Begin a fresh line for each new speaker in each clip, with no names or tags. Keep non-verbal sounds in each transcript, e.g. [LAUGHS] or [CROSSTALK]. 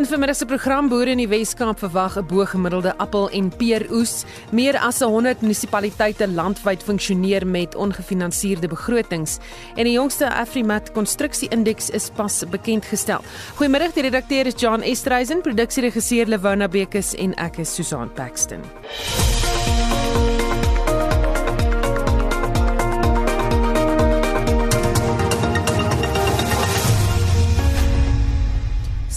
In vermiddag se program boere in die Wes-Kaap verwag 'n bo-gemiddelde appel en peeroes. Meer as 100 munisipaliteite landwyd funksioneer met ongefinansierde begrotings en die jongste Afrimat konstruksie-indeks is pas bekend gestel. Goeiemiddag, die redakteur is John Estreisen, produksieregisseur Lewona Bekes en ek is Susan Paxton.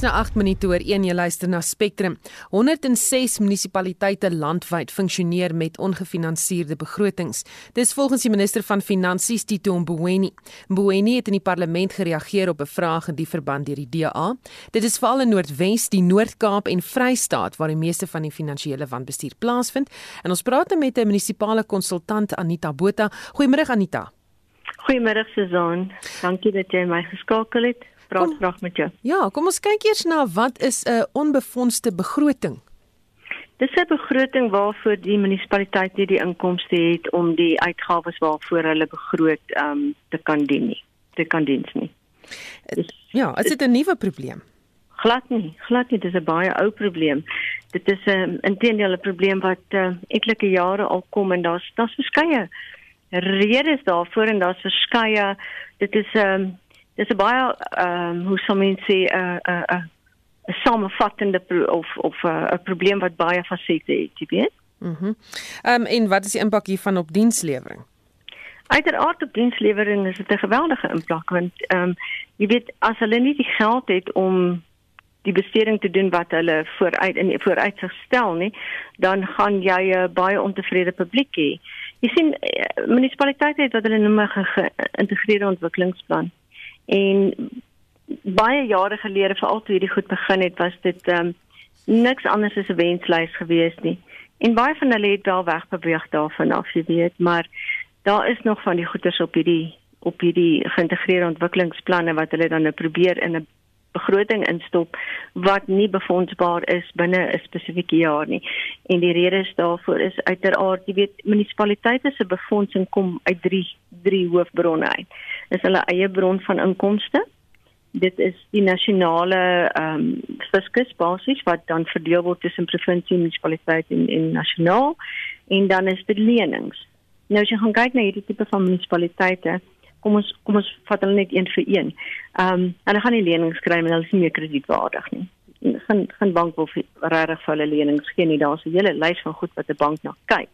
Nou 8 minute oor 1 jy luister na Spectrum. 106 munisipaliteite landwyd funksioneer met ongefinansierde begrotings. Dis volgens die minister van Finansies Tito Mboweni. Mboweni het in die parlement gereageer op 'n vraag in die verband deur die DA. Dit is veral in Noordwes, die Noord-Kaap en Vrystaat waar die meeste van die finansiële wanbestuur plaasvind. En ons praat nou met 'n munisipale konsultant Anita Botha. Goeiemôre Anita.
Goeiemôre Suzan. Dankie dat jy my geskakel het praat graag met jou.
Ja, kom ons kyk eers na wat is 'n onbefondste begroting?
Dis 'n begroting waarvoor die munisipaliteit nie die inkomste het om die uitgawes waarvoor hulle begroot um te kan dien nie. Te kan dien nie.
Dus, ja, is dit 'n nuwe probleem?
Glad nie, glad nie, dis 'n baie ou probleem. Dit is 'n um, intedeel 'n probleem wat uh, etlike jare al kom en daar's daar's verskeie redes daarvoor en daar's verskeie dit is 'n um, dis 'n baie ehm um, hoe sou mense sê 'n 'n 'n 'n samevattende of of eh, 'n uh, probleem wat baie fasette het, jy weet.
Mhm. Mm ehm um, en wat is die impak hiervan op dienslewering?
Uiteraard op dienslewering is dit 'n geweldige impak want ehm um, jy weet as hulle nie die geld het om die besteding te doen wat hulle vooruit in vooruit gestel nie, dan gaan jy 'n baie ontevrede publiek hê. Jy sien eh, munisipaliteite het wat hulle noem 'n geïntegreerde ontwikkelingsplan. En baie jare gelede vir altyd hierdie goed begin het, was dit ehm um, niks anders as 'n wenslys gewees nie. En baie van hulle het wel wegbeweeg daarvan af, jy weet, maar daar is nog van die goeders op hierdie op hierdie geïntegreerde ontwikkelingsplanne wat hulle dan nou probeer in 'n begroting instop wat nie befondsbaar is binne 'n spesifieke jaar nie. En die rede is daarvoor is uiteraard, jy weet, munisipaliteite se befondsing kom uit drie drie hoofbronne uit. Dis hulle eie bron van inkomste. Dit is die nasionale ehm um, fiskus basies wat dan verdeel word tussen provinsie, munisipaliteit en en nasionaal en dan is dit lenings. Nou as jy gaan kyk na hierdie tipe van munisipaliteite, kom ons kom ons vat hulle net een vir een. Ehm um, hulle gaan nie lenings kry en hulle is nie meer kredietwaardig nie. Gaan gaan bank wil regtig vir hulle lenings gee nie. Daar's 'n hele lys van goed wat 'n bank na kyk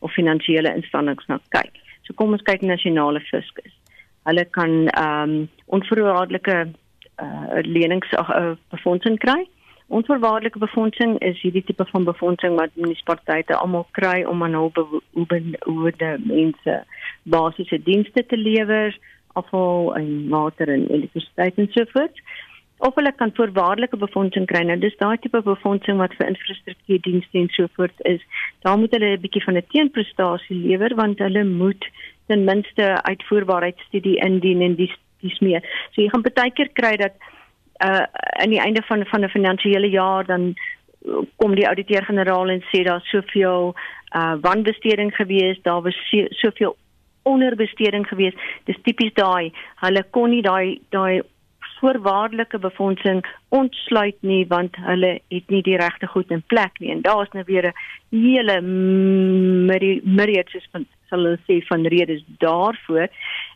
of finansiële instellings na kyk. So kom ons kyk nasionale fiskus. Hulle kan ehm um, onvoorwaardelike uh, lenings uh, befondsing kry. Onvoorwaardelike befondsing is hierdie tipe van befondsing wat munisipaliteite almal kry om aan hul behoefde mense basiese dienste te lewer, afval en water en elektrisiteit en so voort. Of hulle kan voorwaardelike befondsing kry. Nou dis daai tipe befondsing wat vir infrastruktuurdienste en so voort is. Daar moet hulle 'n bietjie van 'n teenprestasie lewer want hulle moet ten minste uitvoerbaarheidstudie indien en dis dis meer. So jy gaan baie keer kry dat uh aan die einde van van 'n finansiële jaar dan kom die ouditeur-generaal en sê daar's soveel uh wanbesteding gewees, daar was soveel onderbesteding gewees. Dis tipies daai, hulle kon nie daai daai voorwaardelike befondsing ontsluit nie want hulle het nie die regte goed in plek nie. En daar's nou weer 'n hele myriad soos van sal hulle sê van redes daarvoor.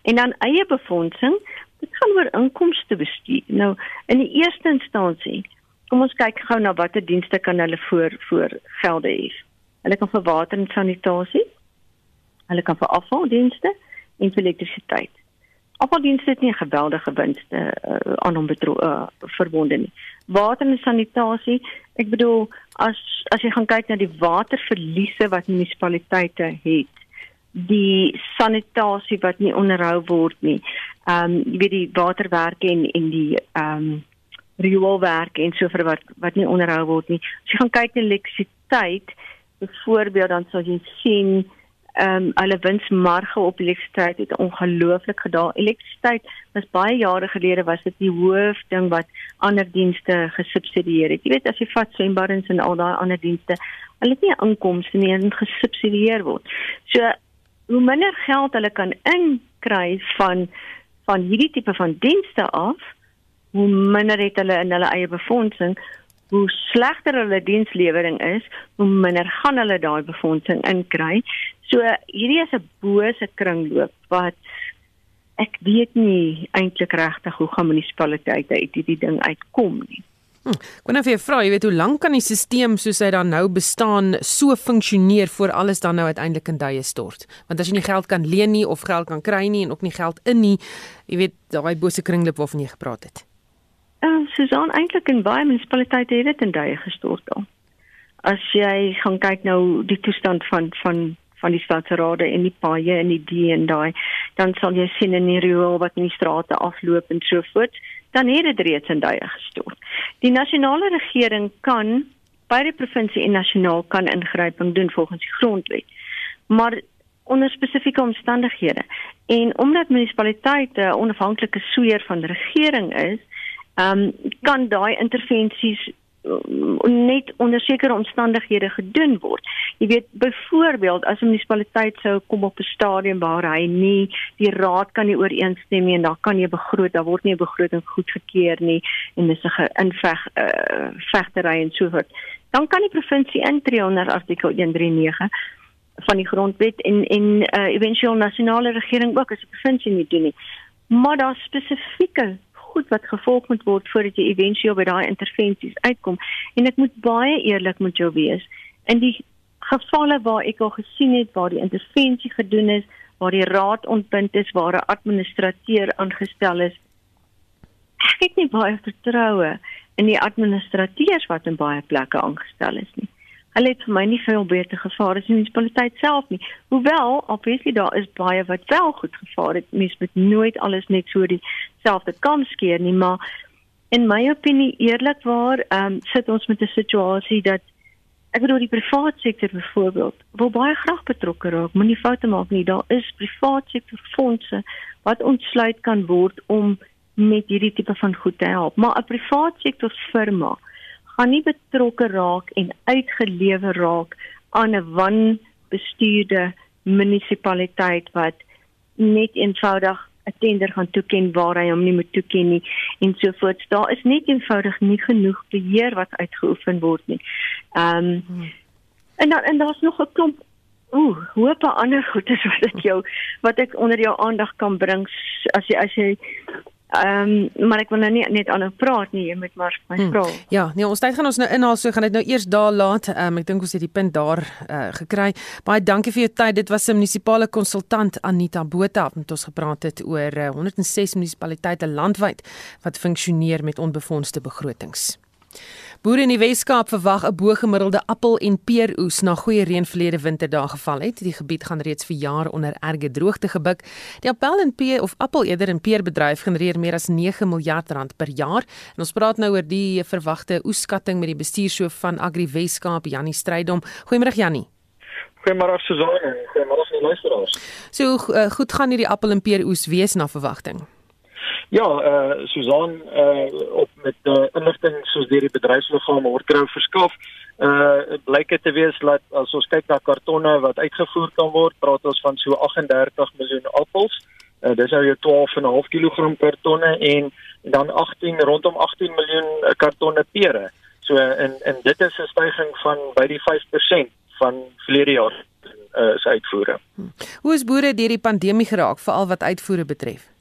En dan eie befondsing Dit gaan oor inkomste bestuur. Nou in die eerste instansie, kom ons kyk gou na watter dienste kan hulle voor voor gelde hê. Hulle kan vir water en sanitasie. Hulle kan vir afvaldienste en vir elektrisiteit. Afvaldienste het nie geweldige winste uh, aan hom betro uh, verbonde nie. Water en sanitasie, ek bedoel as as jy gaan kyk na die waterverliese wat munisipaliteite het, die sanitasie wat nie onderhou word nie. Ehm um, jy weet die waterwerke en en die ehm um, rioolwerke en so vir wat wat nie onderhou word nie. As jy gaan kyk na elektrisiteit, byvoorbeeld dan sal jy sien ehm um, hulle winsmarge op elektrisiteit het ongelooflik gedaal. Elektrisiteit was baie jare gelede was dit die hoofding wat ander dienste gesubsidieer het. Jy weet as jy vat swembaddens en al daai ander dienste, hulle het nie inkomste nie en gesubsidieer word. So hoe minder geld hulle kan inkry van van hierdie tipe van dienste af, hoe minder het hulle in hulle eie befondsing, hoe slegter hulle dienslewering is, hoe minder gaan hulle daai befondsing inkry. So hierdie is 'n bose kringloop wat ek weet nie eintlik regtig hoe gaan munisipaliteite uit hierdie ding uitkom nie.
Hm, ek wonder of jy vra, jy weet hoe lank kan die stelsel soos hy dan nou bestaan so funksioneer voor alles dan nou uiteindelik in duie stort? Want as jy nie geld kan leen nie of geld kan kry nie en ook nie geld in nie, jy weet daai bose kringloop waarvan jy gepraat het.
Uh, Susan eintlik in baie munisipaliteite het dit in duie gestort al. As jy gaan kyk nou die toestand van van van die stadsrade en die paaie en die die en daai, dan sal jy sien in die riool wat in die strate afloop en so voort, dan het dit reeds in duie gestort. Die nasionale regering kan by die provinsie en nasionaal kan ingryping doen volgens die grondwet. Maar onder spesifieke omstandighede. En omdat munisipaliteite onafhanklike sweer van regering is, ehm um, kan daai intervensies net onder sekere omstandighede gedoen word. Jy weet byvoorbeeld as 'n munisipaliteit sou kom op 'n stadium waar hy nie die raad kan nie ooreenstem nie en daar kan nie begroot, daar word nie 'n begroting goedgekeur nie en dis 'n inveg uh, vegtery en so voort. Dan kan die provinsie intree onder artikel 139 van die grondwet en en uh, eventueel nasionale regering ook as die provinsie nie doen nie. Maar daar spesifieke goed wat gevolg moet word voordat jy éventueel by daai intervensies uitkom. En ek moet baie eerlik met jou wees. In die gevalle waar ek al gesien het waar die intervensie gedoen is, waar die raad ontbind is, waar 'n administrateur aangestel is, ek het nie baie vertroue in die administrateurs wat in baie plekke aangestel is nie hulle het vir my nie veel beter gevaar as die munisipaliteit self nie. Hoewel obviously daar is baie wat wel goed gevaar het. Mens moet nooit alles net so dieselfde kam skeer nie, maar in my opinie eerlikwaar, ehm um, sit ons met 'n situasie dat ek bedoel die private sektor byvoorbeeld wil baie graag betrokke raak. Moenie foute maak nie. Daar is private sektor fondse wat ontsluit kan word om met hierdie tipe van goed te help. Maar 'n private sektor firma gaan nie betrokke raak en uitgelewer raak aan 'n wanbestuurde munisipaliteit wat net eenvoudig 'n tender gaan toeken waar hy hom nie moet toeken nie en so voort. Daar is net eenvoudig nie genoeg beheer wat uitgeoefen word nie. Ehm um, hmm. en dan en daar's nog 'n klomp ooh, hoop ander goedes [LAUGHS] wat ek jou wat ek onder jou aandag kan bring as jy as jy Ehm um, maar ek wil nou nie net aanhou praat nie, jy moet maar my hmm. vra.
Ja, nee, ons tyd gaan ons nou inhaal, so gaan dit nou eers daar laat. Ehm um, ek dink ons het die punt daar uh, gekry. Baie dankie vir jou tyd. Dit was 'n munisipale konsultant Anita Botha wat ons gepraat het oor uh, 106 munisipaliteite landwyd wat funksioneer met onbefondsde begrotings. Boere in die Weskaap verwag 'n bo-gemiddelde appel en peeroes na goeie reën verlede winterdae geval het. Die gebied gaan reeds vir jare onder erge droogte gebuk. Die appel en peer of appel eerder en peerbedryf genereer meer as 9 miljard rand per jaar. En ons praat nou oor die verwagte oeskatting met die bestuurshoof van Agri Weskaap, Jannie Strydom. Goeiemôre Jannie.
Goeiemôre Suzanne. Goeiemôre aan die luisteraars.
So uh, goed gaan hierdie appel en peeroes wees na verwagting.
Ja, eh uh, Susan eh uh, op met uh, inligting soos deur die bedryfsliggaam Hortgrou verskaf. Eh uh, blyk dit te wees dat as ons kyk na kartonne wat uitgevoer kan word, praat ons van so 38 miljoen appels. Eh uh, dis nou jou 12.5 kg per tonne en dan 18 rondom 18 miljoen kartonne pere. So en en dit is 'n styging van by die 5% van verlede jaar eh uh, se uitvoere.
Hm. Hoe is boere deur die pandemie geraak veral wat uitvoere betref?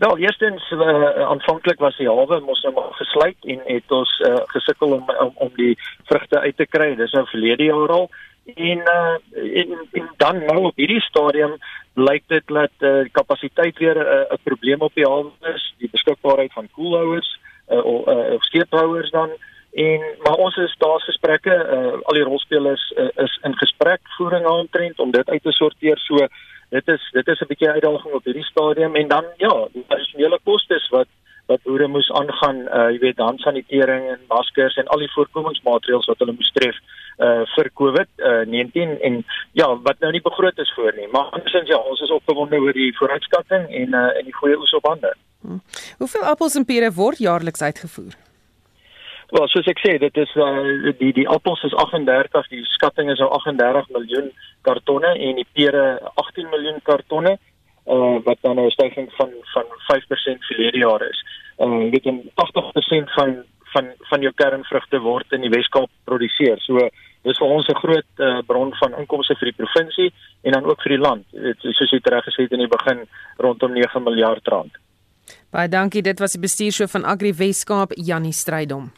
Wel, eerstens uh, aanvanklik was die hawe mos nou maar gesluit en het ons uh, gesukkel om, om om die vrugte uit te kry. Dis nou verlede jaar al. En, uh, en en dan nou op hierdie stadium lyk dit dat uh, kapasiteit weer 'n uh, probleem op die hawe is, die beskikbaarheid van koelhouers uh, of uh, of skephouers dan en maar ons is daar gesprekke uh, al die rolspelers uh, is in gesprek voering aantrend om dit uit te sorteer so dit is dit is 'n bietjie uitdaging op hierdie stadium en dan ja, die addisionele kostes wat wat boere moes aangaan, uh jy weet, handsanitering en maskers en al die voorkomingsmaatreëls wat hulle moes tref uh vir COVID-19 uh, en ja, wat nou nie begroot is voor nie. Maar andersins ja, ons is opgewonde oor die vooruitskatting en uh en die goeie oes op hande.
Hmm. Hoeveel appels en pere word jaarliks uitgevoer?
Wel, soos ek sê, dit is uh die die appels is 38, die skatting is nou 38 miljoen kartonne en die pere 18 miljoen kartonne uh wat dan 'n stygings van van 5% verlede jaar is. Uh weet jy 80% van van van jou kernvrugte word in die Weskaap geproduseer. So dis vir ons 'n groot uh, bron van inkomste vir die provinsie en dan ook vir die land. Dit soos jy reg gesê het in die begin rondom 9 miljard rand.
Baie dankie. Dit was die bestuurshoof van Agri Weskaap, Jannie Strydom.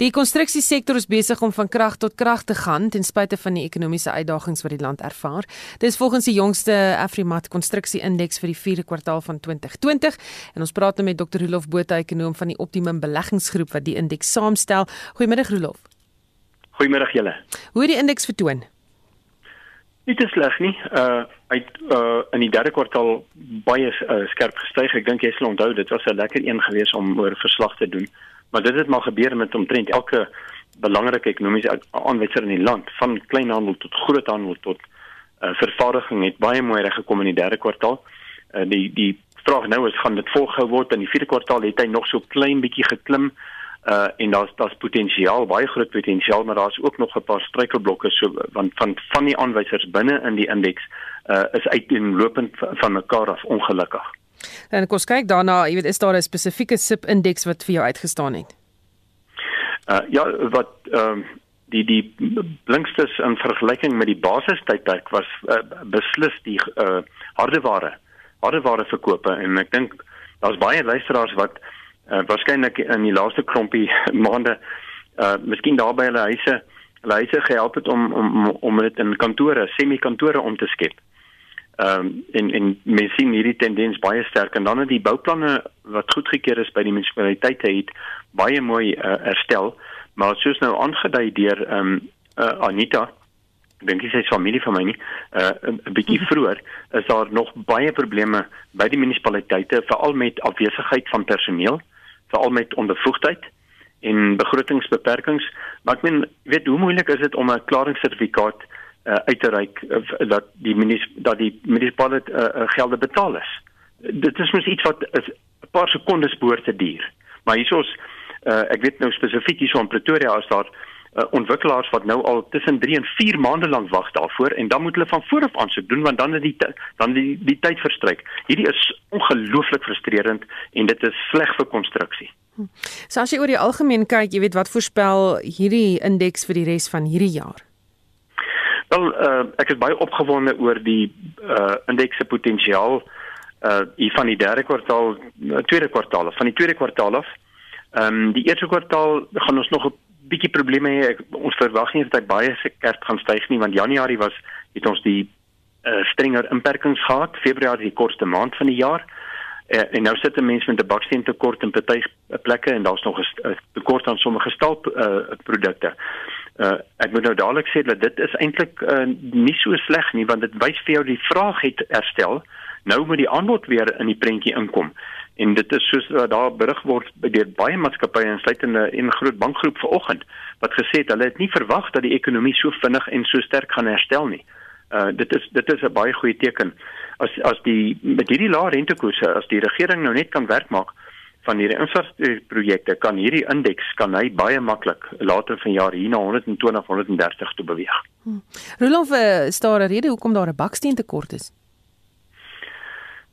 Die konstruksiesektor is besig om van krag tot krag te gaan ten spyte van die ekonomiese uitdagings wat die land ervaar. Dis volgens die jongste Afrimat konstruksie-indeks vir die 4de kwartaal van 2020 en ons praat nou met Dr. Rolof Botha, ekonom van die Optimum Beleggingsgroep wat die indeks saamstel. Goeiemiddag Rolof.
Goeiemiddag julle.
Hoe het die indeks vertoon?
Nie te sleg nie. Uh uit uh in die derde kwartaal baie uh, skerp gestyg. Ek dink jy sal onthou dit was 'n lekker een geweest om oor verslag te doen. Maar dit het maar gebeur met omtrent elke belangrike ekonomiese aanwyser in die land, van kleinhandel tot groothandel tot uh, vervaardiging het baie mooi reg gekom in die derde kwartaal. Uh, die die vraag nou is gaan dit volgehou word in die vierde kwartaal het hy nog so klein bietjie geklim uh en daar's daar's potensiaal baie groot potensiaal maar daar's ook nog 'n paar struikelblokke so want van van die aanwysers binne in die indeks uh is uiteenlopend van mekaar af ongelukkig.
En kom kyk daarna, jy weet is daar 'n spesifieke SIP indeks wat vir jou uitgestaan het?
Uh ja, wat ehm um, die die blinkstes in vergelyking met die basistydperk was uh, beslis die uh hardeware hardeware verkope en ek dink daar's baie luisteraars wat uh, waarskynlik in die laaste klompie [LAUGHS] maande uh miskien daar by hulle huise hulle huise gehelp het om om om dit in kantore, semi-kantore om te skep. Ehm um, en en mens sien hierdie tendens baie sterk. En dan het die bouplanne wat goedgekeur is by die munisipaliteite het baie mooi uh, herstel, maar soos nou aangedui deur ehm um, uh, Anita ek dink sy is familie van my nie uh, 'n bietjie vroeër is daar nog baie probleme by die munisipaliteite veral met afwesigheid van personeel veral met ondervoegdheid en begrotingsbeperkings. Maar ek meen weet hoe moeilik is dit om 'n klaringssertifikaat uh, uit te reik uh, dat die munis dat die munisipale uh, uh, gelde betaal is. Dit is mos iets wat 'n paar sekondes behoort te duur. Maar hiersoos uh, ek weet nou spesifiek hierso in Pretoria is daar uh, ontwikkelaars wat nou al tussen 3 en 4 maande lank wag daarvoor en dan moet hulle van voor af aansoek doen want dan is die dan die die tyd verstryk. Hierdie is ongelooflik frustrerend en dit is sleg vir konstruksie. Hm.
So as jy oor die algemeen kyk, jy weet wat voorspel hierdie indeks vir die res van hierdie jaar?
Wel, uh, ek is baie opgewonde oor die uh, indeks se potensiaal uh hier van die derde kwartaal, tweede kwartaal, van die tweede kwartaal af. Ehm um, die eerste kwartaal gaan ons nog 'n bietjie probleme hê. Ons verwag nie dat hy baie skerp gaan styg nie want Januarie was het ons die uh strenger inperkings gehad. Februarie die kortste maand van die jaar. Uh, en nou sit mense met 'n baksteen tekort in party plekke en daar's nog 'n tekort aan sommige staal uh produkte. Uh, ek moet nou dadelik sê dat dit is eintlik uh, nie so sleg nie want dit wys vir jou die vraag het herstel. Nou moet die aanbod weer in die prentjie inkom. En dit is soos uh, daar berig word deur baie maatskappye insluitende en groot bankgroep vanoggend wat gesê het hulle het nie verwag dat die ekonomie so vinnig en so sterk gaan herstel nie. Uh dit is dit is 'n baie goeie teken. As as die met hierdie lae rentekoerse as die regering nou net kan werk maak van hierdie infrastruktuurprojekte kan hierdie indeks kan hy baie maklik later vanjaar hier na 120 130 toe beweeg. Hmm.
Rolof uh, staar rede hoekom daar 'n baksteen tekort is.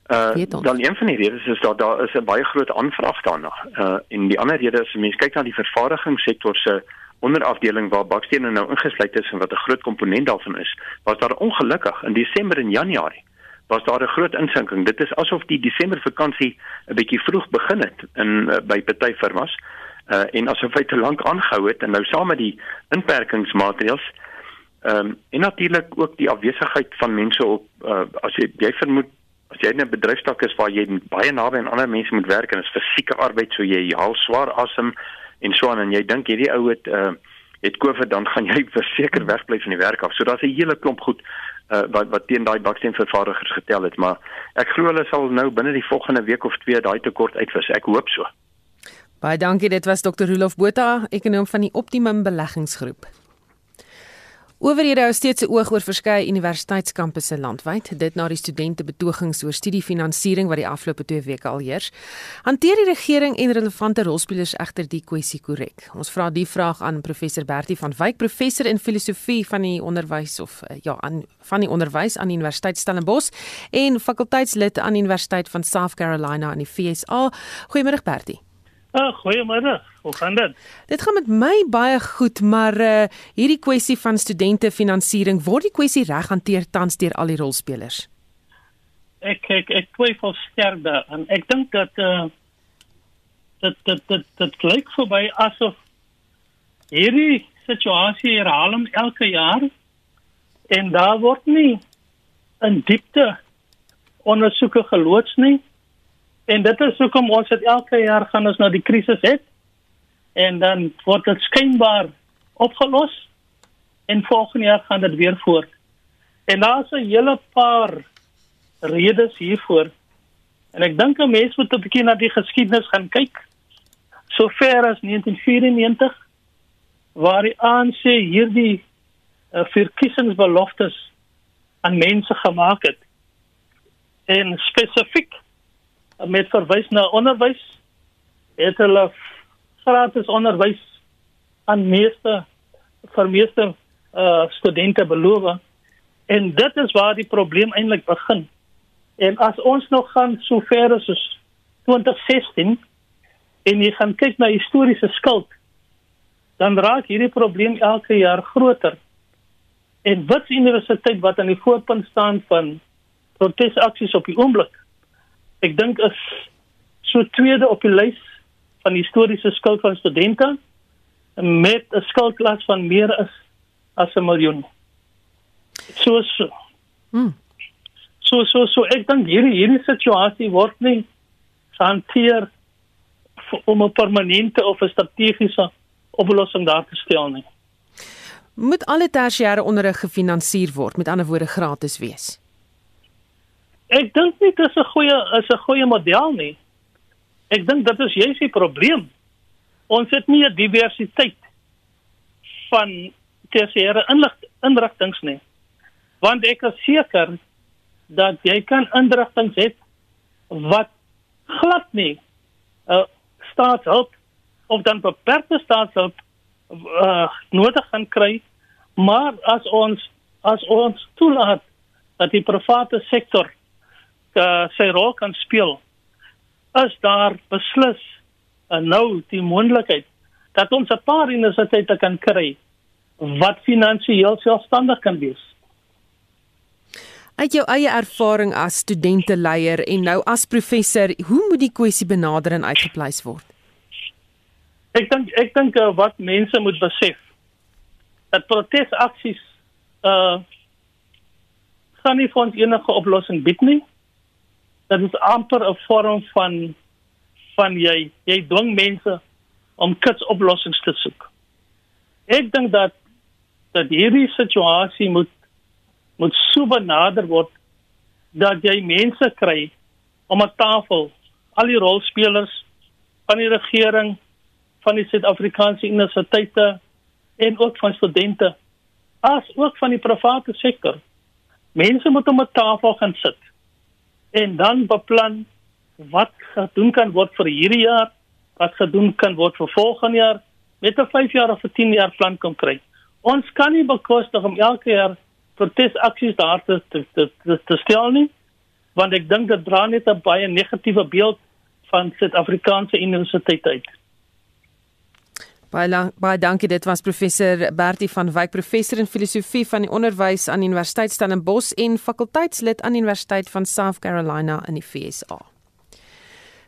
Uh dan een van die redes is dat daar is 'n baie groot aanvraag daarna. Uh en die ander rede is mense kyk na die vervaardigingssektor se onderafdeling waar bakstene nou ingesluit is en wat 'n groot komponent daarvan is. Was daar ongelukkig in Desember en Januarie was daar 'n groot insinking. Dit is asof die Desember vakansie 'n bietjie vroeg begin het in uh, by party firmas. Uh en asof hy te lank aangehou het en nou saam met die inperkingsmaatreëls ehm um, en natuurlik ook die afwesigheid van mense op uh, as jy jy vermoed as jy 'n bedryfstak is waar jy baie naby aan ander mense moet werk en dit is fisieke arbeid so jy haal swaar asem en so aan en jy dink hierdie ou het uh het COVID dan gaan jy [LAUGHS] verseker wegbly van die werk af. So daar's 'n hele klomp goed uh, wat wat teen daai baksteenvervaardigers getel het, maar ek glo hulle sal nou binne die volgende week of twee daai tekort uitwis. Ek hoop so.
Baie dankie. Dit was Dr. Rolof Botha, ekonom van die Optimum Beleggingsgroep. Owerhede hou steeds 'n oog oor verskeie universiteitskampusse landwyd, dit na die studente betogings oor studiefinansiering wat die afgelope 2 weke al heers. Hanteer die regering en relevante rolspelers egter die kwessie korrek? Ons vra die vraag aan professor Bertie van Wyk, professor in filosofie van die onderwys of eh, ja, aan van die onderwys aan die Universiteit Stellenbosch en fakulteitslid aan die Universiteit van South Carolina in die VSA. Goeiemôre Bertie.
Uh, goeiemôre. Hoe gaan dit?
Dit gaan met my baie goed, maar uh hierdie kwessie van studente finansiering word die kwessie reg hanteer tans deur al die rolspelers.
Ek ek ek twyfel sterk daaraan. Ek dink dat uh dat dit dit dit klink vir my asof hierdie situasie herhaal hom elke jaar en daar word nie in diepte ondersoeke geloods nie. En dit is hoekom ons dit elke jaar gaan ons nou die krisis het en dan word dit skynbaar opgelos en volgende jaar gaan dit weer voort. En daar's 'n hele paar redes hiervoor. En ek dink 'n mens moet 'n bietjie na die geskiedenis gaan kyk. Sover as 1994 waar die ANC hierdie uh, verkiesingsbeloftes aan mense gemaak het. En spesifiek met verwys na onderwys het hulle gratis onderwys aan meeste vir meeste uh, studente beloof. En dit is waar die probleem eintlik begin. En as ons nog gaan so ver as 2016 en jy gaan kyk na historiese skuld dan raak hierdie probleem elke jaar groter. En wits universiteit wat aan die voorpunt staan van protesaksies op die oomblik ek dink is so tweede op die lys van historiese skuld van studente met 'n skuldklas van meer as as 'n miljoen. So so. Hmm. So so so ek dink hierdie hierdie situasie word nie hanteer om 'n permanente of 'n strategiese oplossing daar te stel nie.
Moet alle tersiêre onderrig gefinansier word, met ander woorde gratis wees?
Ek dink nie dit is 'n goeie is 'n goeie model nie. Ek dink dit is juist die probleem. Ons het nie 'n diversiteit van tersiêre inrigtinge nie. Want ek is seker dat jy kan inrigtinge hê wat glad nie uh, staatshulp of dan beperkte staatshulp uh, nodig gaan kry, maar as ons as ons toelaat dat die private sektor uh, sy rol kan speel is daar beslis uh, nou die moontlikheid dat ons 'n paar universiteite kan kry wat finansiëel selfstandig kan wees.
Uit jou eie ervaring as studenteleier en nou as professor, hoe moet die kwessie benader en uitgepleis word?
Ek dink ek dink uh, wat mense moet besef dat protesaksies uh gaan nie vir ons enige oplossing bied nie dit is amper 'n vorm van van jy jy dwing mense om kitsoplossings te soek. Ek dink dat dat hierdie situasie moet moet so benader word dat jy mense kry om 'n tafel al die rolspelers van die regering van die Suid-Afrikaanse universiteite en ook van studente as ook van die private sektor. Mense moet om 'n tafel gaan sit en dan beplan wat gedoen kan word vir hierdie jaar, wat gedoen kan word vir volgende jaar met 'n 5 jaar of 'n 10 jaar plan kom kry. Ons kan nie bekostig om elke jaar protesaksies daar te te, te te te stel nie, want ek dink dit dra net 'n baie negatiewe beeld van Suid-Afrikaanse universiteite uit.
Baie baie dankie. Dit was professor Bertie van Wyk, professor in filosofie van die onderwys aan Universiteit Stellenbosch en fakulteitslid aan Universiteit van South Carolina in die VSA.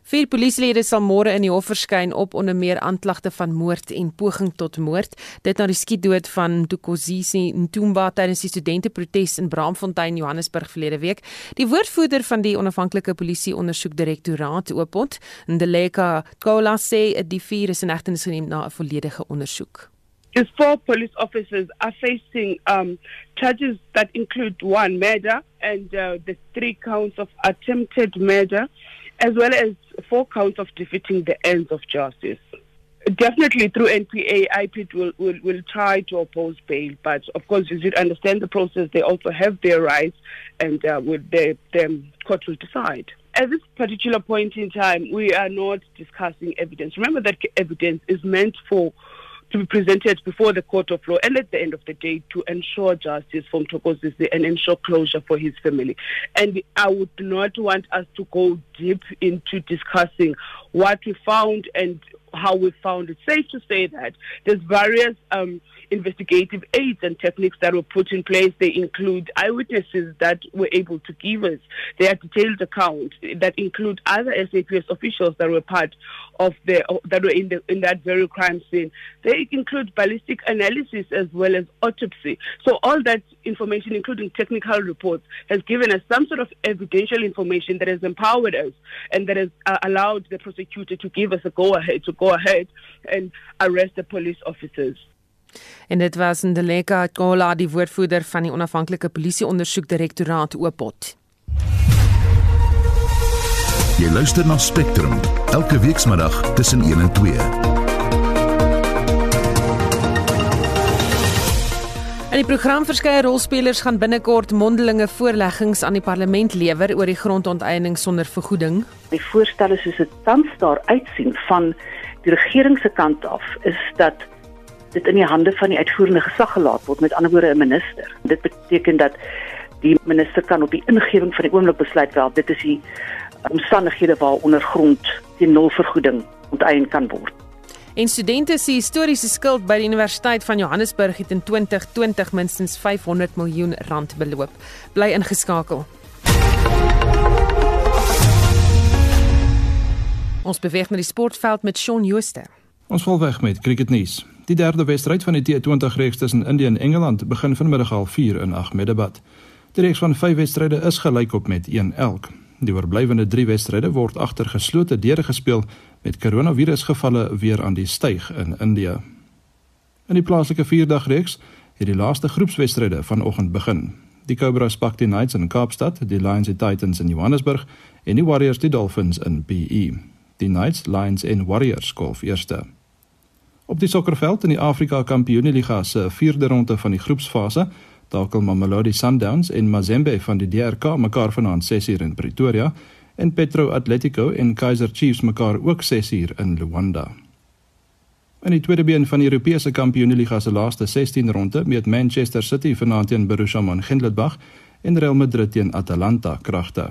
Vier polisielede sal môre in die hof verskyn op onder meer aanklagte van moord en poging tot moord. Dit na die skietdood van Tukozisi Ntumba tydens die studenteprotes in Braamfontein, Johannesburg verlede week. Die woordvoerder van die onafhanklike polisie ondersoekdirektoraat Oopot, Ndeleka Kola sê die vier is in hegtenis geneem na 'n volledige ondersoek.
These four police officers are facing um, charges that include one murder and uh, the three counts of attempted murder. As well as four counts of defeating the ends of justice. definitely through NPA, IPIT will, will, will try to oppose bail. But of course, you should understand the process. They also have their rights, and uh, court will decide. At this particular point in time, we are not discussing evidence. Remember that evidence is meant for to be presented before the court of law and at the end of the day to ensure justice for Mtokozisi and ensure closure for his family. And I would not want us to go deep into discussing what we found and how we found it. Safe to say that there's various um, investigative aids and techniques that were put in place. They include eyewitnesses that were able to give us their detailed account that include other SAPS officials that were part of the that were in the in that very crime scene. They include ballistic analysis as well as autopsy. So all that information, including technical reports, has given us some sort of evidential information that has empowered us and that has uh, allowed the prosecutor to give us a go ahead to go ahead and arrest the police officers.
En dit was Ndeleka Kola, die woordvoerder van die onafhanklike polisieondersoekdirektoraat Oopot.
Jy luister na Spectrum elke weekmiddag tussen 1 en 2.
Die program verskeie rolspelers gaan binnekort mondelinge voorleggings aan die parlement lewer oor die grondonteeneming sonder vergoeding.
Die voorstelle soos dit tans daar uitsien van die regering se kant af is dat dit in die hande van die uitvoerende gesag gelaat word met ander woorde 'n minister. Dit beteken dat die minister kan op die ingewing van die oomblik besluit wel dit is die omstandighede waaronder grond teen nul vergoeding onteien kan word.
En studente se historiese skuld by die Universiteit van Johannesburg het in 2020 minstens 500 miljoen rand beloop. Bly ingeskakel. Ons beweeg na die sportveld met Shaun Jooste.
Ons val weg met cricketnuus. Die derde wedstryd van die T20 reeks tussen Indië en Engeland begin vanmiddag al 4 in Ahmedabad. Die reeks van 5 wedstryde is gelykop met 1 elk. Die oorblywende 3 wedstryde word agter geslote deure gespeel met koronavirusgevalle weer aan die styg in Indië. In die plaaslike 4-dag reeks het die laaste groepswedstryde vanoggend begin. Die Cobras pak die Knights in Kaapstad, die Lions en Titans in Johannesburg en die Warriors die Dolphins in PE. Die Knights, Lions en Warriors golf eerste. Op die sokkerveld in die Afrika Kampioenligga se 4de ronde van die groepsfase, takel Mamelodi Sundowns en Mazembe van die DRK mekaar vanaand 6uur in Pretoria en Petro Atletico en Kaizer Chiefs mekaar ook 6uur in Luanda. In die tweede been van die Europese Kampioenligga se laaste 16 ronde meet Manchester City vanaand teen Borussia Mönchengladbach en Real Madrid teen Atalanta kragte.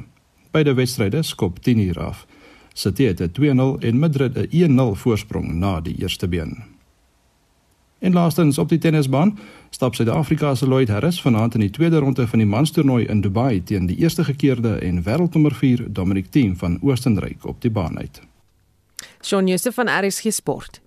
Beide wedstryde skop 10uur af. City het 'n 2-0 en Madrid 'n 1-0 voorsprong na die eerste been. En laastens op die tennisbaan stap Suid-Afrika se Lloyd Harris vanaand in die tweede ronde van die manstoernooi in Dubai teen die eerste gekeerde en wêreldnommer 4 Dominic Thiem van Oostenryk op die baan uit.
Shaun Joseph van RSG Sport.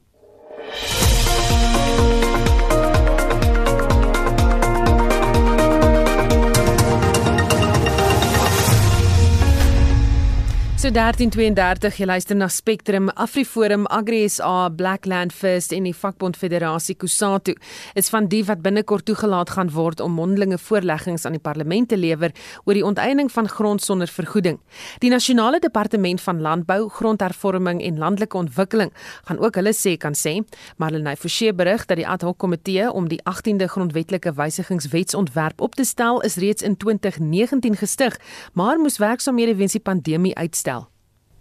So 1332 jy luister na Spectrum Afriforum Agri SA Blackland First en die Vakbond Federasie Kusatu is van die wat binnekort toegelaat gaan word om mondelinge voorleggings aan die parlement te lewer oor die onteiening van grond sonder vergoeding. Die Nasionale Departement van Landbou, Grondhervorming en Landelike Ontwikkeling gaan ook hulle sê kan sê, maar het verseë berig dat die ad hoc komitee om die 18de grondwetlike wysigingswetsontwerp op te stel is reeds in 2019 gestig, maar moes werksaamhede weens die pandemie uitstel.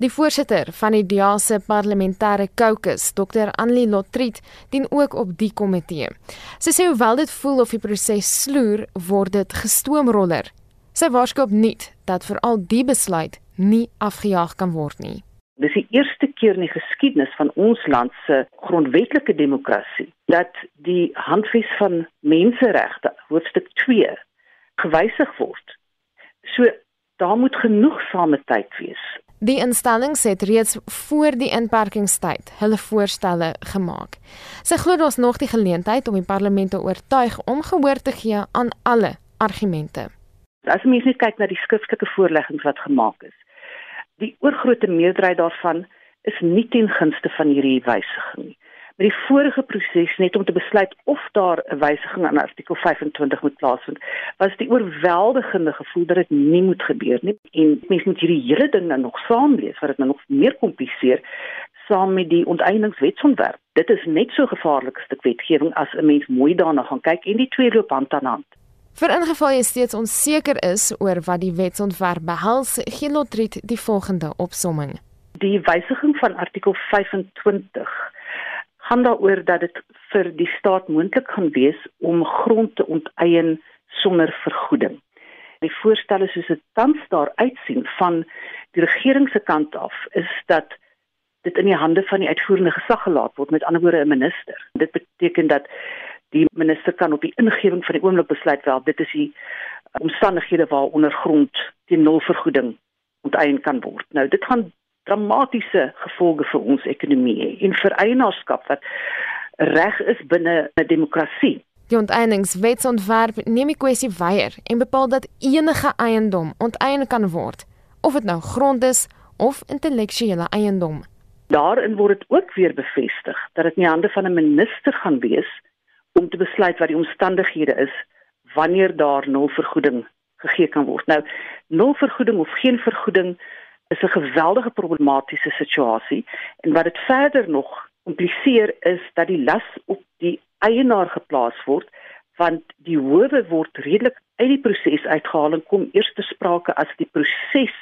Die voorsitter van die DEA se parlementêre caucus, Dr. Annelie Lotriet, dien ook op die komitee. Sy sê hoewel dit voel of die proses sloer, word dit gestoomroller. Sy waarskynlik nie dat veral die besluit nie afgejaag kan word nie.
Dis die eerste keer in die geskiedenis van ons land se grondwetlike demokrasie dat die handves van menseregte, hoofstuk 2, gewysig word. So daar moet genoegsame tyd wees
Die instelling het reeds voor die inperkingstyd hulle voorstelle gemaak. Sy glo daar's nog die geleentheid om die parlement te oortuig om gehoor te gee aan alle argumente.
As mens net kyk na die skriftelike voorleggings wat gemaak is, die oorgrootste meerderheid daarvan is nie ten gunste van hierdie wysiging nie met die vorige proses net om te besluit of daar 'n wysiging aan artikel 25 moet plaasvind, was die oorweldigende gevoel dat dit nie moet gebeur nie en mense moet hierdie hele ding nou nog saamlees wat dit nou nog meer kompliseer saam met die onteieningswetsontwerp. Dit is net so gevaarlik as stuk wetgewing as 'n mens mooi daarna gaan kyk en die twee loop hand aan hand.
Vir ingeval jy steeds onseker is oor wat die wetsontwerp behels, gee Lotriet die volgende opsomming.
Die wysiging van artikel 25 gaan daaroor dat dit vir die staat moontlik gaan wees om grond te onteien sonder vergoeding. Die voorstelle soos dit tans daar uitsien van die regering se kant af is dat dit in die hande van die uitvoerende gesag gelaat word met ander woorde 'n minister. Dit beteken dat die minister kan op die ingewing van die oomblik besluit wel dit is die omstandighede waaronder grond teen nul vergoeding onteien kan word. Nou dit gaan dramatiese gevolge vir ons ekonomie hê en vir eienaarskap wat reg is binne 'n demokrasie.
Die onteieningswetsontwerp neem die kwessie weier en bepaal dat enige eiendom onteien kan word, of dit nou grond is of intellektuele eiendom.
Daarin word dit ook weer bevestig dat dit nie hande van 'n minister gaan wees om te besluit wat die omstandighede is wanneer daar nul vergoeding gegee kan word. Nou, nul vergoeding of geen vergoeding is 'n geweldige problematiese situasie en wat dit verder nog kompliseer is dat die las op die eienaar geplaas word want die howe word redelik uit die proses uitgehaal en kom eers te sprake as die proses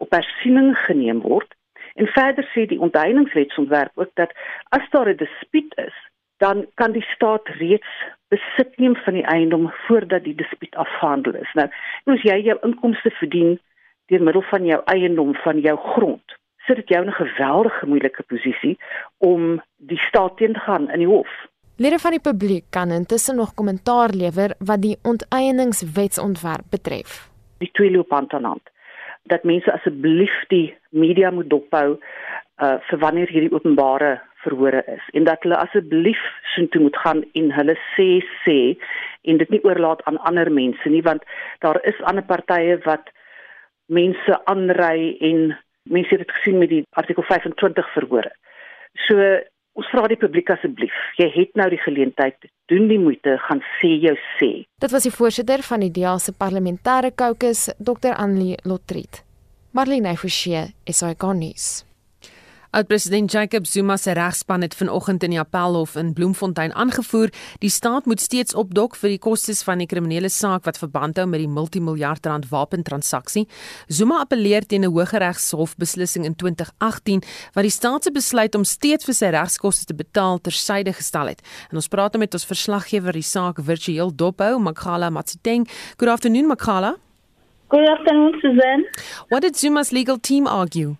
op hersiening geneem word. En verder sê die onteieningswetsontwerp ook dat as daar 'n dispuut is dan kan die staat reeds besit neem van die eiendom voordat die dispuut afgehandel is. Nou as jy jou inkomste verdien deur middel van jou eiendom van jou grond sit dit jou in 'n geweldige moeilike posisie om die staat teen te gaan in die hof.
Lede van die publiek kan intussen nog kommentaar lewer wat die onteieningswetsontwerp betref.
Die twee loop hand aan hand. Dat mense asseblief die media moet dophou uh vir wanneer hierdie openbare verhore is en dat hulle asseblief soontoe moet gaan en hulle sê sê en dit nie oorlaat aan ander mense nie want daar is ander partye wat mense aanry en mense het dit gesien met die artikel 25 verhore. So ons vra die publiek asseblief, jy het nou die geleentheid, doen die moeite, gaan sê jou sê.
Dit was die voorsitter van die DEA se parlementêre kokes, Dr. Annelie Lotriet. Marlene Forsie, SAK nuus.
Oud-president Jacob Zuma se regspan het vanoggend in die Appelhof in Bloemfontein aangevoer, die staat moet steeds opdok vir die kostes van die kriminele saak wat verband hou met die multimiljard rand wapentransaksie. Zuma appeleer teen 'n Hooggeregshof beslissing in 2018 wat die staat se besluit om steeds vir sy regskoste te betaal tersyde gestel het. En ons praat nou met ons verslaggewer die saak virtueel dophou, Makhala Matsiteng. Good afternoon, Makhala.
Good afternoon, Suzanne.
What did Zuma's legal team argue?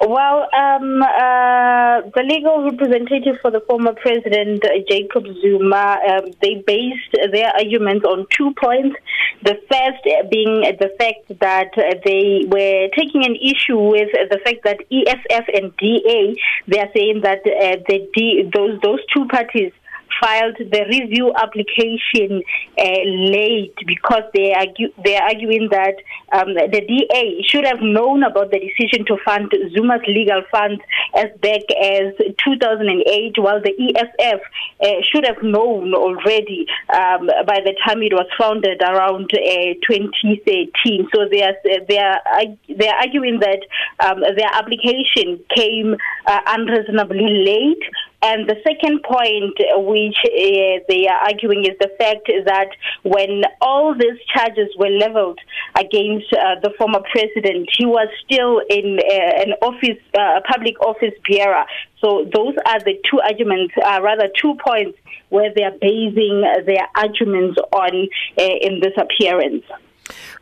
Well, um, uh, the legal representative for the former president, uh, Jacob Zuma, um, they based their arguments on two points. The first being the fact that they were taking an issue with the fact that EFF and DA, they are saying that uh, the D, those those two parties filed the review application uh, late because they argue they are arguing that um, the DA should have known about the decision to fund Zuma's legal funds as back as 2008, while the ESF uh, should have known already um, by the time it was founded around uh, 2013. So they are they are they are arguing that um, their application came uh, unreasonably late. And the second point, which uh, they are arguing, is the fact that when all these charges were leveled against uh, the former president, he was still in uh, an office, uh, public office bearer. So those are the two arguments, uh, rather two points, where they are basing their arguments on uh, in this appearance.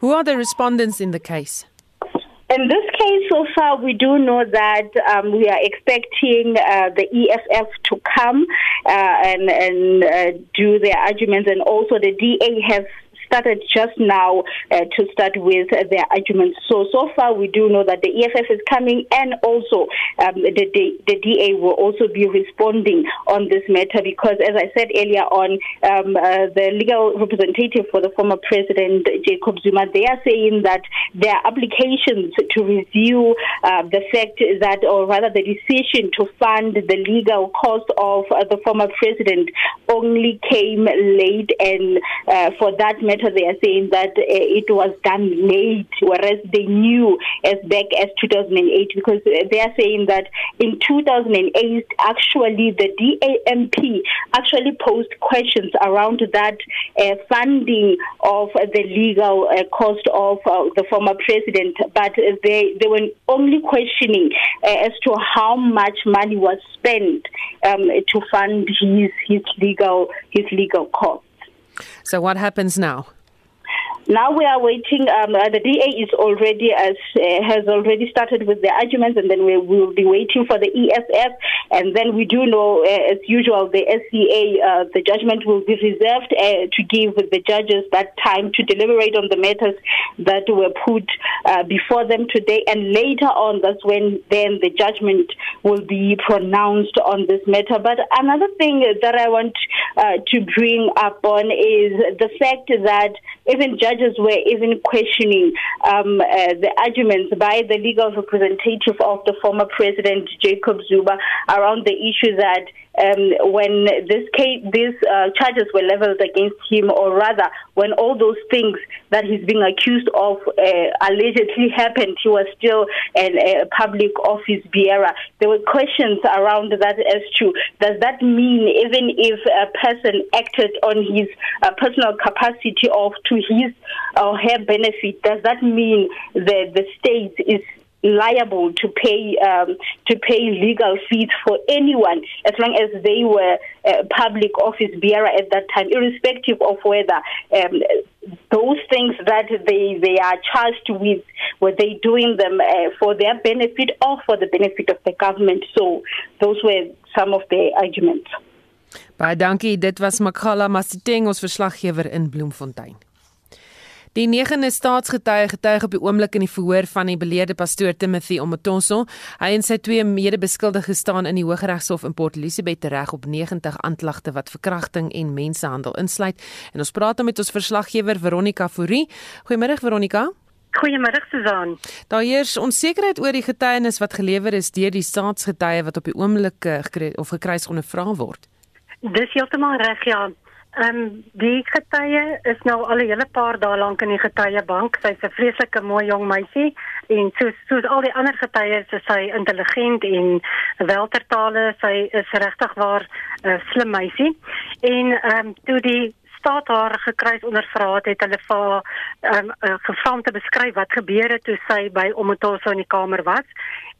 Who are the respondents in the case?
In this case, so far, we do know that um, we are expecting uh, the EFF to come uh, and, and uh, do their arguments, and also the DA has started just now uh, to start with their arguments. So, so far we do know that the EFF is coming and also um, the, the, the, DA will also be responding on this matter because, as I said earlier on, um, uh, the legal representative for the former president, Jacob Zuma, they are saying that their applications to review uh, the fact that, or rather the decision to fund the legal cost of uh, the former president only came late and uh, for that matter later they are saying that uh, it was done late, whereas they knew as back as 2008 because they are saying that in 2008, actually the DAMP actually posed questions around that uh, funding of the legal uh, cost of the former president, but they they were only questioning as to how much money was spent um, to fund his his legal his legal costs.
So what happens now?
Now we are waiting. Um, uh, the DA is already as uh, has already started with the arguments, and then we will be waiting for the EFF. And then we do know, uh, as usual, the SCA uh, the judgment will be reserved uh, to give the judges that time to deliberate on the matters that were put uh, before them today. And later on, that's when then the judgment will be pronounced on this matter. But another thing that I want to bring up on is the fact that even judges were even questioning um, uh, the arguments by the legal representative of the former president, Jacob Zuma, around the issue that um, when this case, these uh, charges were leveled against him, or rather, when all those things that he's being accused of uh, allegedly happened, he was still an, a public office bearer. There were questions around that as to does that mean even if a person acted on his uh, personal capacity or to his or her benefit, does that mean that the state is liable to pay um, to pay legal fees for anyone as long as they were a public office bearer at that time, irrespective of whether um, those things that they they are charged with were they doing them uh, for their benefit or for the benefit of the government. So those were some of the arguments.
Baie dankie. Dit was Makhala Masiteng ons verslaggewer in Bloemfontein. Die negende staatsgetuie getuig op die oomblik in die verhoor van die beleerde pastoor Timothy Omotonso. Hy en sy twee mede-beskuldiges staan in die Hooggeregshof in Port Elizabeth reg op 90 aanklagte wat verkrachting en mensenhandel insluit. En ons praat met ons verslaggewer Veronica Fourie. Goeiemôre Veronica.
Goeiemôre Susan.
Daar heers onsekerheid oor die getuienis wat gelewer is deur die staatsgetuie wat op die oomblik eh, gekry of gekry is ondervra word.
Dis heeltemal reg ja. Ehm um, die getuie is nou al 'n hele paar dae lank in die getuiebank. Sy's 'n vreeslike mooi jong meisie en soos soos al die ander getuies is sy intelligent en weltertale. Sy is regtig waar 'n uh, slim meisie. En ehm um, toe die staat haar gekruis ondervra het, het hulle vir ehm um, uh, gevra om te beskryf wat gebeur het toe sy by Omotoso in die kamer was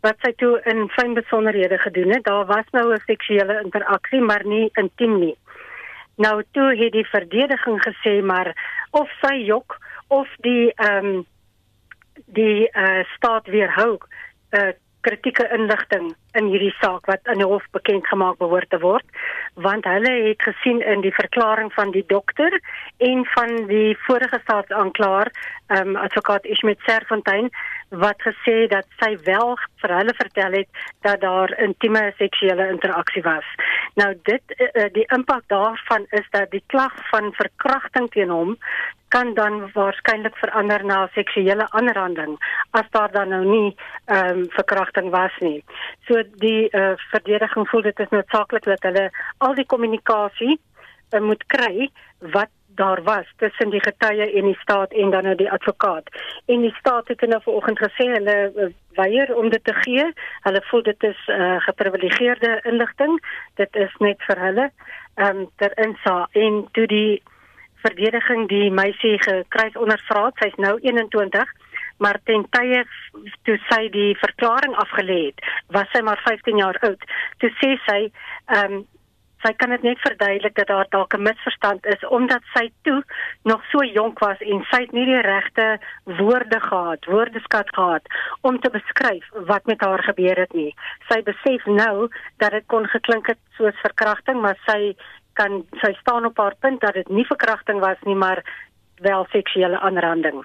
wat sy toe in fyn besonderhede gedoen het. Daar was nou 'n seksuele interaksie, maar nie intiem nie. Nou toe het die verdediging gesê maar of sy jok of die ehm um, die uh, staat weerhou uh, kritieke inligting in hierdie saak wat aan die hof bekend gemaak behoort te word want hulle het gesien in die verklaring van die dokter en van die vorige staatsaanklaer ehm um, advokaat Ismet Serfontein wat gesê dat sy wel vir hulle vertel het dat daar intieme seksuele interaksie was. Nou dit uh, die impak daarvan is dat die klag van verkrachting teen hom kan dan waarskynlik verander na seksuele aanranding as daar dan nou nie ehm um, verkrachting was nie. So die uh, verdediging voel dit is noodsaaklik dat hulle al die kommunikasie uh, moet kry wat daar was tussen die getuie en die staat en dan nou die advokaat. En die staat het nou vanoggend gesê hulle eh, weier om dit te gee. Hulle voel dit is 'n uh, eh, geprivilegeerde inligting. Dit is net vir hulle ehm um, ter insa en toe die verdediging die meisie gekruis ondervra, sy's nou 21 maar ten tye toe sy die verklaring afgelê het, was sy maar 15 jaar oud. Toe sê sy, ehm um, sy kan dit net verduidelik dat daar dalk 'n misverstand is omdat sy toe nog so jonk was en sy het nie die regte woorde gehad, woordeskat gehad om te beskryf wat met haar gebeur het nie. Sy besef nou dat dit kon geklink het soos verkrachting, maar sy kan sy staan op haar punt dat dit nie verkrachting was nie, maar wel seksuele aanranding.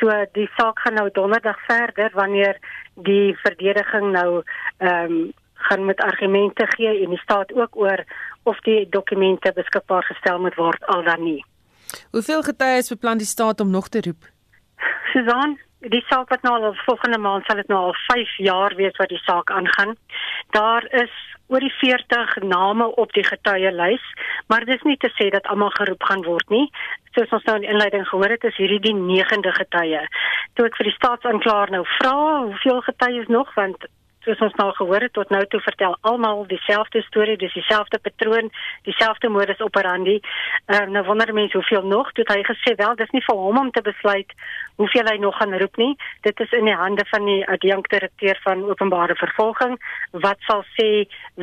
So die saak gaan nou donderdag verder wanneer die verdediging nou ehm um, gaan met argumente gee en die staat ook oor of die dokumente beskikbaar gestel moet word al dan nie.
Hoeveel getuies beplan die staat om nog te roep?
Susan, die saak wat nou al volgende maand sal dit nou al 5 jaar wees wat die saak aangaan. Daar is oor die 40 name op die getuielys, maar dis nie te sê dat almal geroep gaan word nie. soos ons nou in inleiding gehoor het, is hierdie die 9de getuie. Toe ek vir die staatsanklaer nou vra, hoeveel getuies nog want soos ons nou gehoor het tot nou toe vertel almal dieselfde storie, dis dieselfde patroon, dieselfde modus operandi. Ehm uh, nou wonder mense hoeveel nog, toe hy gesê wel, dis nie vir hom om te besluit hoeveel hy nog gaan roep nie. Dit is in die hande van die adjunkdirekteur van openbare vervolging wat sal sê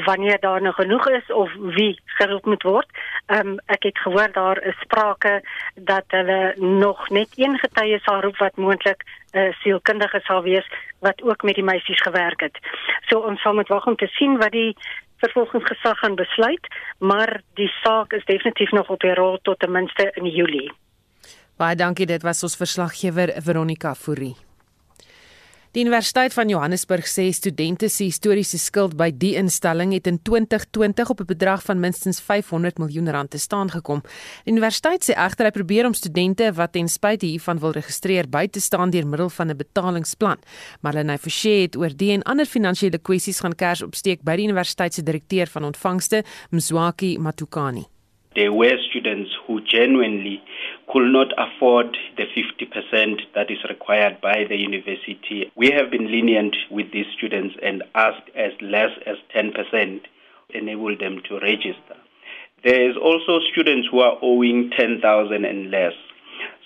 wanneer daar nog genoeg is of wie geroep moet word. Ehm um, ek het gehoor daar is sprake dat hulle nog net een getuie sal roep wat moontlik 'n uh, sielkundige sal wees wat ook met die meisies gewerk het. So ons sal moet wag om te sien wat die vervolgingsgesag gaan besluit, maar die saak is definitief nog op die rol tot ten minste in Julie.
Baie dankie, dit was ons verslaggewer Veronica Fourie. Die Universiteit van Johannesburg sê studente se historiese skuld by die instelling het in 2020 op 'n bedrag van minstens 500 miljoen rand te staan gekom. Die universiteit sê egter hy probeer om studente wat ten spyte hiervan wil registreer by te staan deur middel van 'n betalingsplan. Marlene Forsie het oor die en ander finansiële kwessies gaan kers opsteek by die universiteit se direkteur van ontvangste, Mzwaki Matukani.
There were students who genuinely could not afford the 50% that is required by the university. We have been lenient with these students and asked as less as 10% enable them to register. There is also students who are owing 10,000 and less.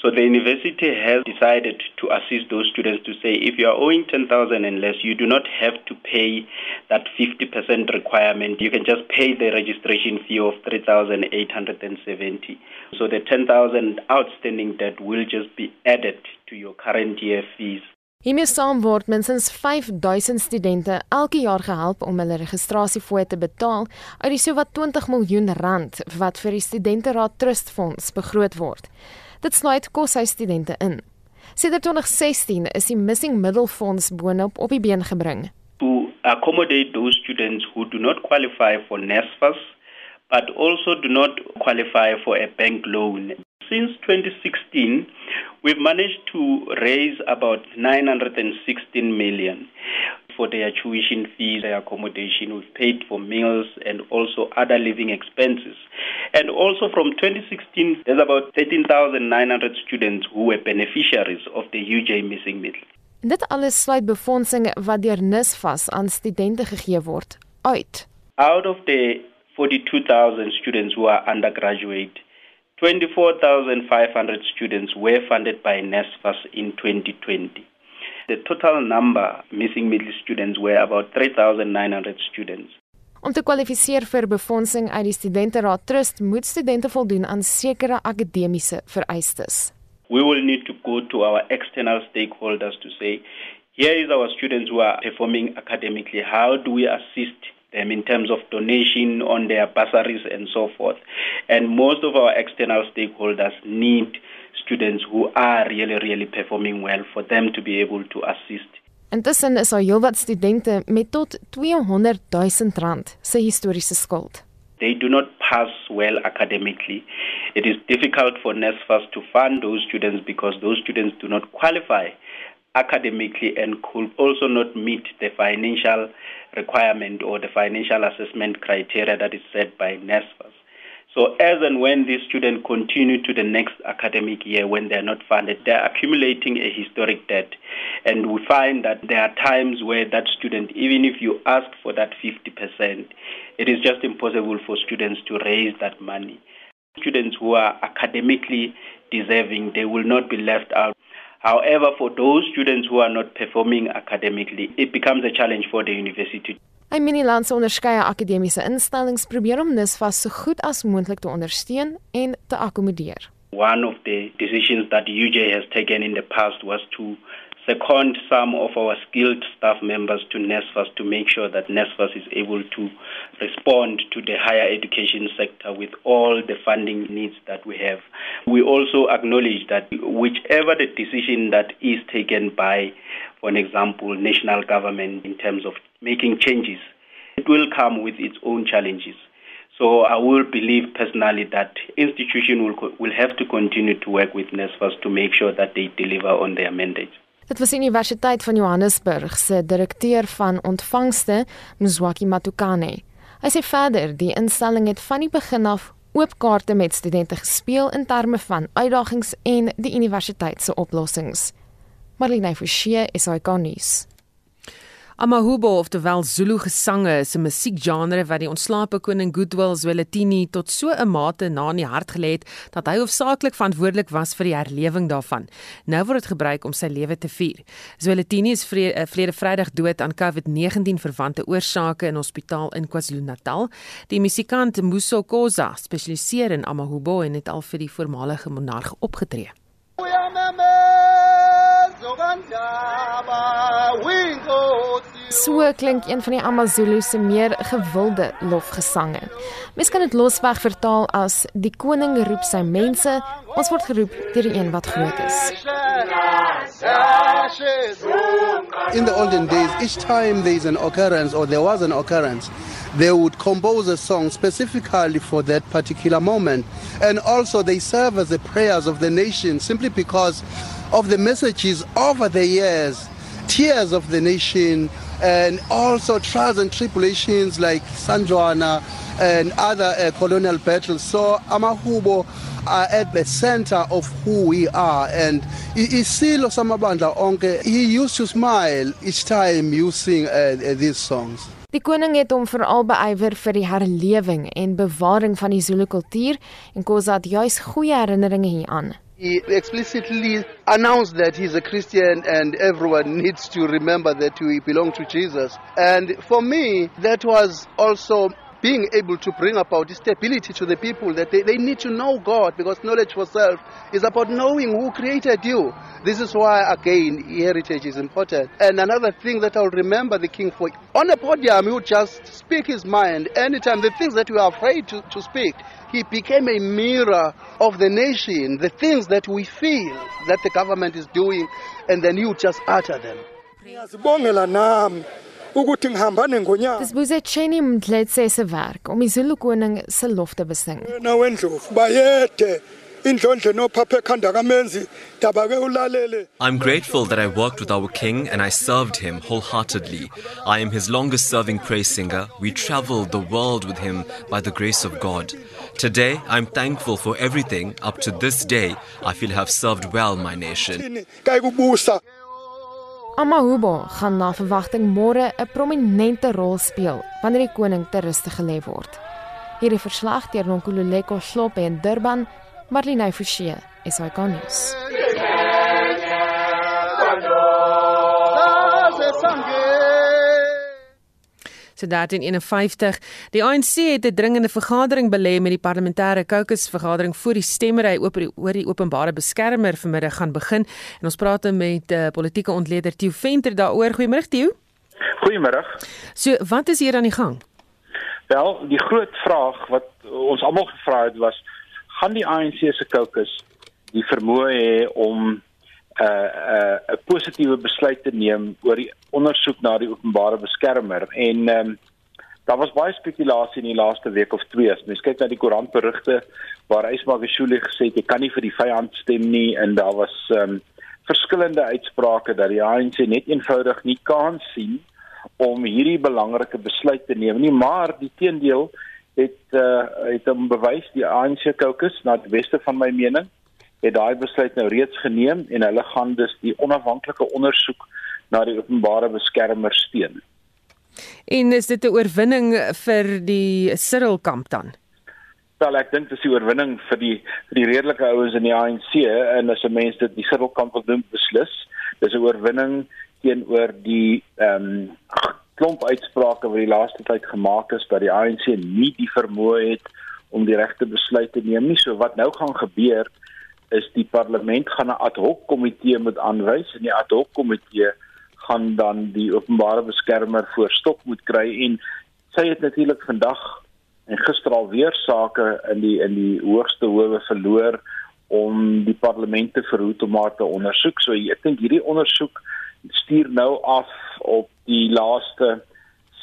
So the university has decided to assist those students to say if you are owing 10,000 and less, you do not have to pay that 50% requirement. You can just pay the registration fee of 3,870. So the 10,000 outstanding debt will just be added to your current year fees.
Hiermee saam word minstens 5000 studente elke jaar gehelp om hulle registrasiefooie te betaal uit die sowat 20 miljoen rand wat vir die studenteraad trustfonds begroot word. Dit sluit koshuisstudente in. Sedert 2016 is die Missing Middle Fonds boonop op die been gebring.
To accommodate those students who do not qualify for NSFAS but also do not qualify for a bank loan. Since 2016, we've managed to raise about 916 million for their tuition fees, their accommodation. We've paid for meals and also other living expenses. And also from 2016, there's about 13,900 students who were beneficiaries of the UJ Missing Middle.
Dit alles sluit befondsing wat deur NSFAS aan studente gegee word uit.
Out of the 42,000 students who are undergraduate, 24,500 students were funded by NSFAS in 2020. The total number missing middle students were about 3,900 students.
Om te kwalifiseer vir befondsing uit die studenteraad trust, moet studente voldoen aan sekere akademiese vereistes.
We will need to go to our external stakeholders to say, here is our students who are performing academically. How do we assist them in terms of donation on their bursaries and so forth? And most of our external stakeholders need students who are really really performing well for them to be able to assist.
Intussen is daar heelwat studente met tot 200 000 rand se historiese skuld.
They do not pass well academically. It is difficult for NSFAS to fund those students because those students do not qualify academically and could also not meet the financial requirement or the financial assessment criteria that is set by NSFAS. So as and when these students continue to the next academic year when they're not funded, they're accumulating a historic debt. And we find that there are times where that student, even if you ask for that 50%, it is just impossible for students to raise that money. Students who are academically deserving, they will not be left out. However, for those students who are not performing academically, it becomes a challenge for the university.
Hy meen die land se onderskeie akademiese instellings probeer om NSFAS so goed as moontlik te ondersteun en te akkommodeer.
One of the decisions that UJ has taken in the past was to second some of our skilled staff members to NSFAS to make sure that NSFAS is able to respond to the higher education sector with all the funding needs that we have. We also acknowledge that whichever the decision that is taken by, for an example, national government in terms of making changes, it will come with its own challenges. So I will believe personally that institution will, will have to continue to work with NSFAS to make sure that they deliver on their mandate.
Dit was Universiteit van Johannesburg se direkteur van ontvangste, Mzwaki Matukane. Hy sê verder die instelling het van die begin af oop kaarte met studente gespeel in terme van uitdagings en die universiteit se oplossings. Marlene Forsie, SAK nuus.
Amahubo of terwyl Zulu gesange is 'n musiekgenre wat die ontslape koning Goodwill Zwelithini tot so 'n mate na in die hart gelê het dat hy hoofsaaklik verantwoordelik was vir die herlewing daarvan. Nou word dit gebruik om sy lewe te vier. Zwelithini is eh, vrede Vrydag dood aan COVID-19 verwante oorsake in hospitaal in KwaZulu-Natal. Die musikant Muso Koza spesialiseer in Amahubo en het al vir die voormalige monarg opgetree.
So klink een van die AmaZulu se meer gewilde lofgesange. Mens kan dit losweg vertaal as die koning roep sy mense, ons word geroep deur die een wat groot is.
In the olden days, each time there is an occurrence or there was an occurrence, they would compose a song specifically for that particular moment. And also they serve as the prayers of the nation simply because of the messages over the years, tears of the nation, and also trials and tribulations like San Juana and other uh, colonial battles. So Amahubo are at the center of who we are. And Isilo Samabandla Onke, he used to smile each time you sing uh, these songs.
Die koning het hom veral beywer vir die herlewing en bewaring van die Zulu kultuur en kos dat juis goeie herinneringe hieraan.
He explicitly announced that he's a Christian and everyone needs to remember that we belong to Jesus. And for me, that was also being able to bring about stability to the people that they, they need to know God because knowledge for self is about knowing who created you. This is why, again, heritage is important. And another thing that I'll remember the king for on a podium, he would just speak his mind anytime, the things that we are afraid to, to speak. He became a mirror of the nation, the things that we feel that the government is doing, and then you just utter them.
Ukuthi ngihambane ngonyaka Dis Cheni Mdletse se werk om die Zulu koning se lof te besing.
Na wendlovu bayede I'm grateful
that I worked with our king and I served him wholeheartedly. I am his longest serving praise singer. We traveled the world with him by the grace of God. Today, I'm thankful for everything. Up to this day, I feel I have served well my nation.
Amahubo gaan na verwagting môre 'n prominente rol speel wanneer die koning ter ruste gelê word. Hierdie verslag deur Nonkululeko Slop in Durban Marlene Forsie, SAK nuus.
So dat in 51 die ANC het 'n dringende vergadering belê met die parlementêre caucus vergadering voor die stemmery oor die, oor die openbare beskermer vanmiddag gaan begin en ons praat met 'n uh, politieke ontleder Theo Venter daaroor. Goeiemôre Theo.
Goeiemôre.
So wat is hier aan die gang?
Wel, die groot vraag wat ons almal gevra het was gaan die ANC se caucus die vermoë hê om 'n uh, 'n uh, positiewe besluit te neem oor die ondersoek na die openbare beskermer. En ehm um, daar was baie spekulasie in die laaste week of twee. As mens kyk na die koerantberigte waar Ysmagashule gesê het jy kan nie vir die vyand stem nie en daar was ehm um, verskillende uitsprake dat die ANC net eenvoudig nie kan sien om hierdie belangrike besluit te neem nie. Maar die teendeel het uh, het hom bewys die ANC caucus na die beste van my mening het daai besluit nou reeds geneem en hulle gaan dus die onafhanklike ondersoek na die openbare beskermer steun.
En is dit 'n oorwinning vir die Cyril kamp dan?
Wel ek dink dit is 'n oorwinning vir die vir die redelike ouens in die ANC en as 'n mens dit die Cyril kamp wil doen beslis, dis 'n oorwinning teenoor die ehm um, klomp uitsprake wat die laaste tyd gemaak is dat die ANC nie die vermoë het om die regte besluit te neem nie. So wat nou gaan gebeur is die parlement gaan 'n ad hoc komitee moet aanwys en die ad hoc komitee gaan dan die openbare beskermer voor stok moet kry en sy het natuurlik vandag en gister al weer sake in die in die hoogste howe verloor om die parlement te verhoed om haar te ondersoek. So ek dink hierdie ondersoek stuur nou af op die laaste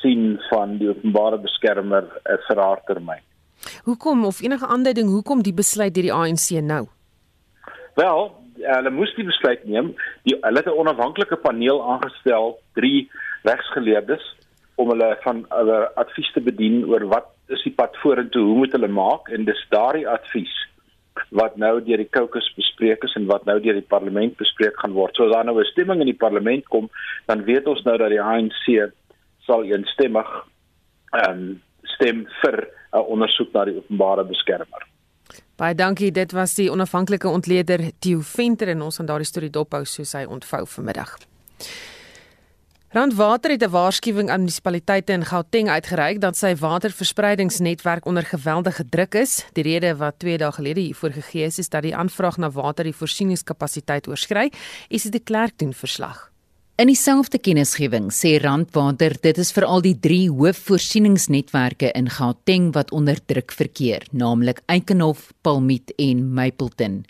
sien van die openbare beskermer uh, vir haar termyn.
Hoekom of enige aanduiding hoekom die besluit deur die ANC nou?
Wel, hulle moes die besluit neem. Die hulle het 'n onafhanklike paneel aangestel, drie regsgeleerdes om hulle van hulle advies te bedien oor wat is die pad vorentoe? Hoe moet hulle maak? En dis daardie advies wat nou deur die caucus bespreek is en wat nou deur die parlement bespreek gaan word. So as daar nou 'n stemming in die parlement kom, dan weet ons nou dat die ANC sal eensstemmig ehm um, stem vir 'n ondersoek na die openbare beskermer.
Baie dankie. Dit was die onafhanklike ontleder Theo Venter en ons gaan daardie storie dophou soos hy ontvou vanmiddag. Randwater het 'n waarskuwing aan munisipaliteite in Gauteng uitgereik dat sy waterverspreidingsnetwerk onder geweldige druk is. Die rede wat 2 dae gelede hiervoor gegee is, is dat die aanvraag na water die voorsieningskapasiteit oorskry. Is dit 'n klerk doen verslag?
In dieselfde kennisgewing sê Randwater dit is vir al die drie hoofvoorsieningsnetwerke in Gauteng wat onder druk verkeer, naamlik Eikenhof, Palmiet en Mapleton.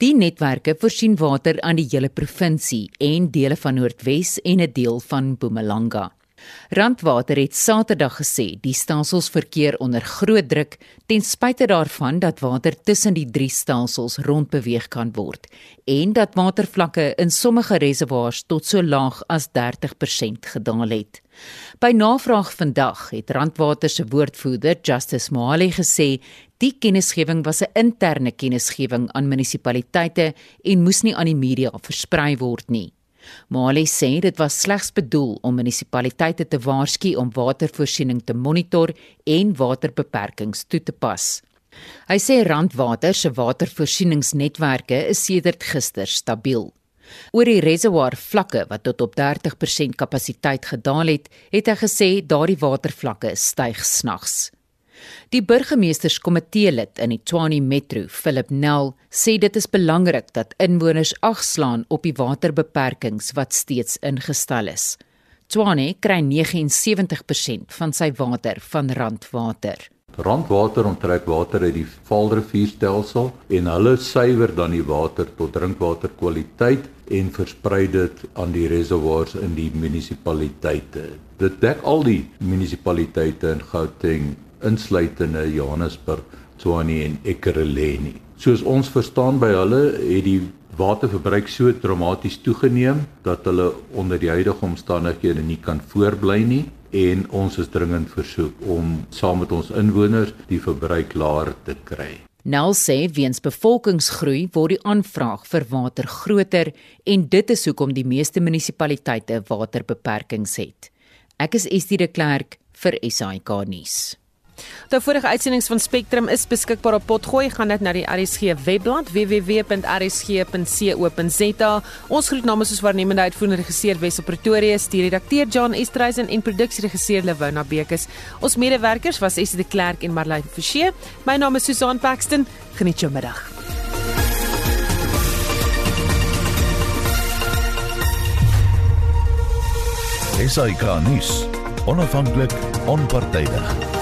Die netwerke voorsien water aan die hele provinsie en dele van Noordwes en 'n deel van Mpumalanga. Randwater het Saterdag gesê die stelsels verkeer onder groot druk ten spyte daarvan dat water tussen die drie stelsels rondbeweeg kan word en dat watervlakke in sommige reservoirs tot so laag as 30% gedaal het. By navraag vandag het Randwater se woordvoerder Justice Mohale gesê die kennisgewing was 'n interne kennisgewing aan munisipaliteite en moes nie aan die media versprei word nie. Mali sê dit was slegs bedoel om munisipaliteite te waarsku om watervoorsiening te monitor en waterbeperkings toe te pas. Hy sê Randwater se watervoorsieningsnetwerke is sedert gister stabiel. Oor die reservoir vlakke wat tot op 30% kapasiteit gedaal het, het hy gesê daardie watervlakke styg snags. Die burgemeesterskomitee lid in die Tshwane Metro, Philip Nel, sê dit is belangrik dat inwoners agslaan op die waterbeperkings wat steeds ingestel is. Tshwane kry 79% van sy water van Randwater.
Randwater onttrek water uit die Vaalrivierstelsel en hulle suiwer dan die water tot drinkwaterkwaliteit en versprei dit aan die reservoirs in die munisipaliteite. Dit dek al die munisipaliteite in Gauteng insluitende Johannesburg, Tshwane en Ekurhuleni. Soos ons verstaan by hulle het die waterverbruik so dramaties toegeneem dat hulle onder die huidige omstandighede nie kan voortbly nie en ons is dringend versoek om saam met ons inwoners die verbruik laer te kry.
Nel sê weens bevolkingsgroei word die aanvraag vir water groter en dit is hoekom die meeste munisipaliteite waterbeperkings het. Ek is Estie de Klerk vir SAK nuus.
Die vorige uitsendings van Spectrum is beskikbaar op Potgooi. Gaan net na die RSG webblad www.rsg.co.za. Ons groet namens ons waarnemende uitvoerende regisseur Wessel Pretorius, die redakteur John Estreisen en produksieregisseur Lewona Bekes. Ons medewerkers was Esie de Klerk en Marlene Forsie. My naam is Susan Paxton. Geniet jou middag.
Esai Kahnis, onafhanklik, onpartydig.